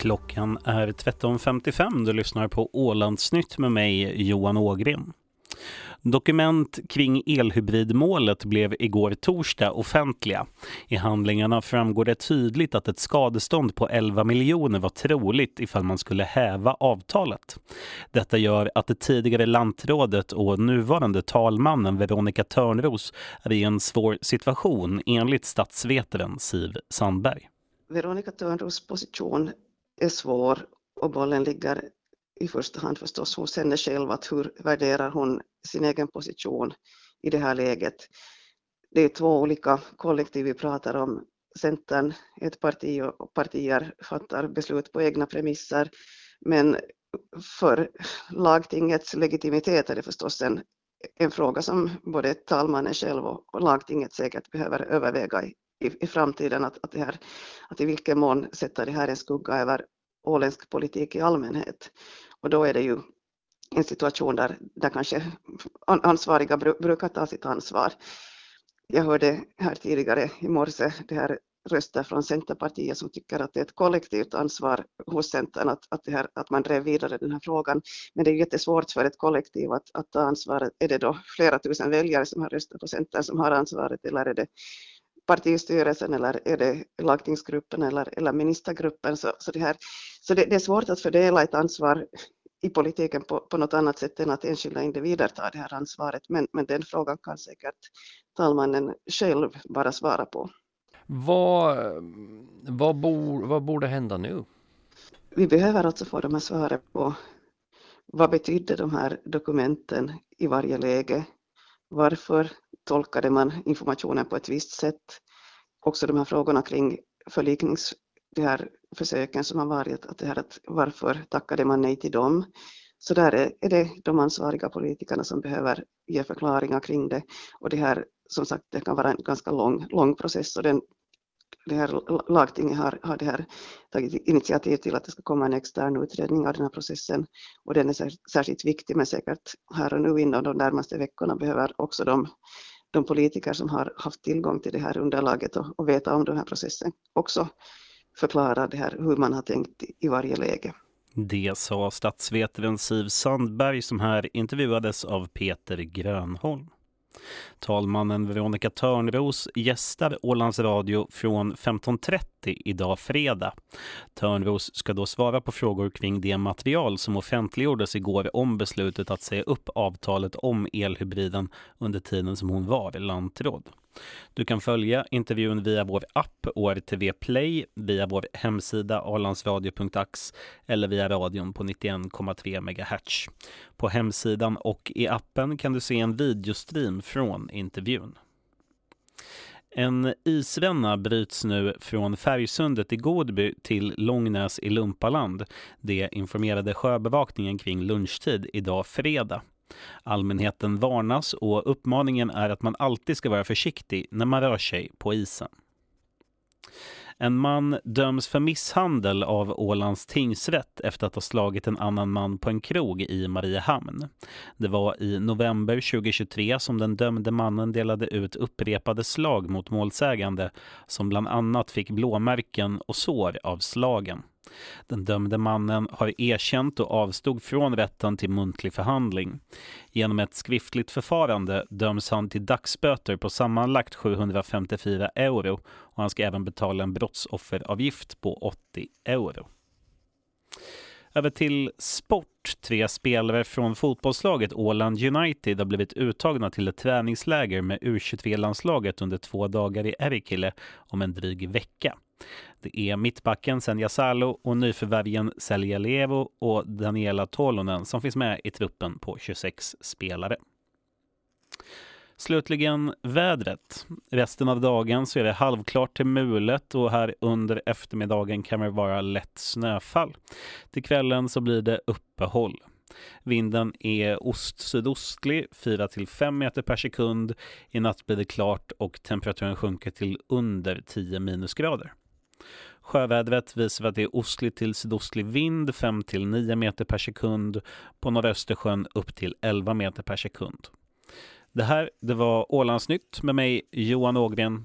Klockan är 13.55. Du lyssnar på Ålandsnytt med mig, Johan Ågren. Dokument kring elhybridmålet blev igår torsdag offentliga. I handlingarna framgår det tydligt att ett skadestånd på 11 miljoner var troligt ifall man skulle häva avtalet. Detta gör att det tidigare lantrådet och nuvarande talmannen Veronica Törnros är i en svår situation enligt statsvetaren Siv Sandberg. Veronica Törnros position är svår och bollen ligger i första hand förstås hos henne själv, att hur värderar hon sin egen position i det här läget. Det är två olika kollektiv vi pratar om. Centern är ett parti och partier fattar beslut på egna premisser, men för lagtingets legitimitet är det förstås en, en fråga som både talmannen själv och lagtinget säkert behöver överväga i, i, i framtiden, att, att, det här, att i vilken mån sätter det här en skugga över åländsk politik i allmänhet. Och då är det ju en situation där, där kanske ansvariga brukar ta sitt ansvar. Jag hörde här tidigare i morse det här röster från Centerpartiet som tycker att det är ett kollektivt ansvar hos Centern att, att, det här, att man drev vidare den här frågan. Men det är jättesvårt för ett kollektiv att, att ta ansvaret. Är det då flera tusen väljare som har röstat på Centern som har ansvaret eller är det partistyrelsen eller är det lagtingsgruppen eller, eller ministergruppen. Så, så, det, här, så det, det, är svårt att fördela ett ansvar i politiken på, på något annat sätt än att enskilda individer tar det här ansvaret. Men, men den frågan kan säkert talmannen själv bara svara på. Vad, vad, bor, vad borde hända nu? Vi behöver alltså få de här svaren på vad betydde de här dokumenten i varje läge? Varför tolkade man informationen på ett visst sätt? Också de här frågorna kring förliknings de här försöken som har varit, att det här att varför tackade man nej till dem? Så där är, det de ansvariga politikerna som behöver ge förklaringar kring det. Och det här, som sagt, det kan vara en ganska lång, lång process och den, det här lagtinget har, har det här tagit initiativ till att det ska komma en extern utredning av den här processen och den är särskilt viktig men säkert här och nu inom de närmaste veckorna behöver också de, de politiker som har haft tillgång till det här underlaget och, och veta om den här processen också förklara det här, hur man har tänkt i varje läge. Det sa statsvetaren Siv Sandberg som här intervjuades av Peter Grönholm. Talmannen Veronica Törnros gästar Ålands Radio från 15.30 idag fredag. Törnros ska då svara på frågor kring det material som offentliggjordes igår om beslutet att säga upp avtalet om elhybriden under tiden som hon var lantråd. Du kan följa intervjun via vår app ORTV Play, via vår hemsida arlandsradio.ax eller via radion på 91,3 MHz. På hemsidan och i appen kan du se en videostream från intervjun. En isränna bryts nu från Färgsundet i Godby till Långnäs i Lumpaland. Det informerade sjöbevakningen kring lunchtid idag fredag. Allmänheten varnas och uppmaningen är att man alltid ska vara försiktig när man rör sig på isen. En man döms för misshandel av Ålands tingsrätt efter att ha slagit en annan man på en krog i Mariehamn. Det var i november 2023 som den dömde mannen delade ut upprepade slag mot målsägande som bland annat fick blåmärken och sår av slagen. Den dömde mannen har erkänt och avstod från rätten till muntlig förhandling. Genom ett skriftligt förfarande döms han till dagsböter på sammanlagt 754 euro och han ska även betala en brottsofferavgift på 80 euro. Över till sport. Tre spelare från fotbollslaget Åland United har blivit uttagna till ett träningsläger med U23-landslaget under två dagar i Erikille om en dryg vecka. Det är mittbacken Senja Salo och nyförvärven Selja Levo och Daniela Tolonen som finns med i truppen på 26 spelare. Slutligen vädret. Resten av dagen så är det halvklart till mulet och här under eftermiddagen kan det vara lätt snöfall. Till kvällen så blir det uppehåll. Vinden är ost-sydostlig, 4-5 meter per sekund. I natt blir det klart och temperaturen sjunker till under 10 minusgrader. Sjövädret visar att det är ostlig till sydostlig vind 5 till 9 meter per sekund. På norra Östersjön upp till 11 meter per sekund. Det här det var Ålandsnytt med mig Johan Ågren.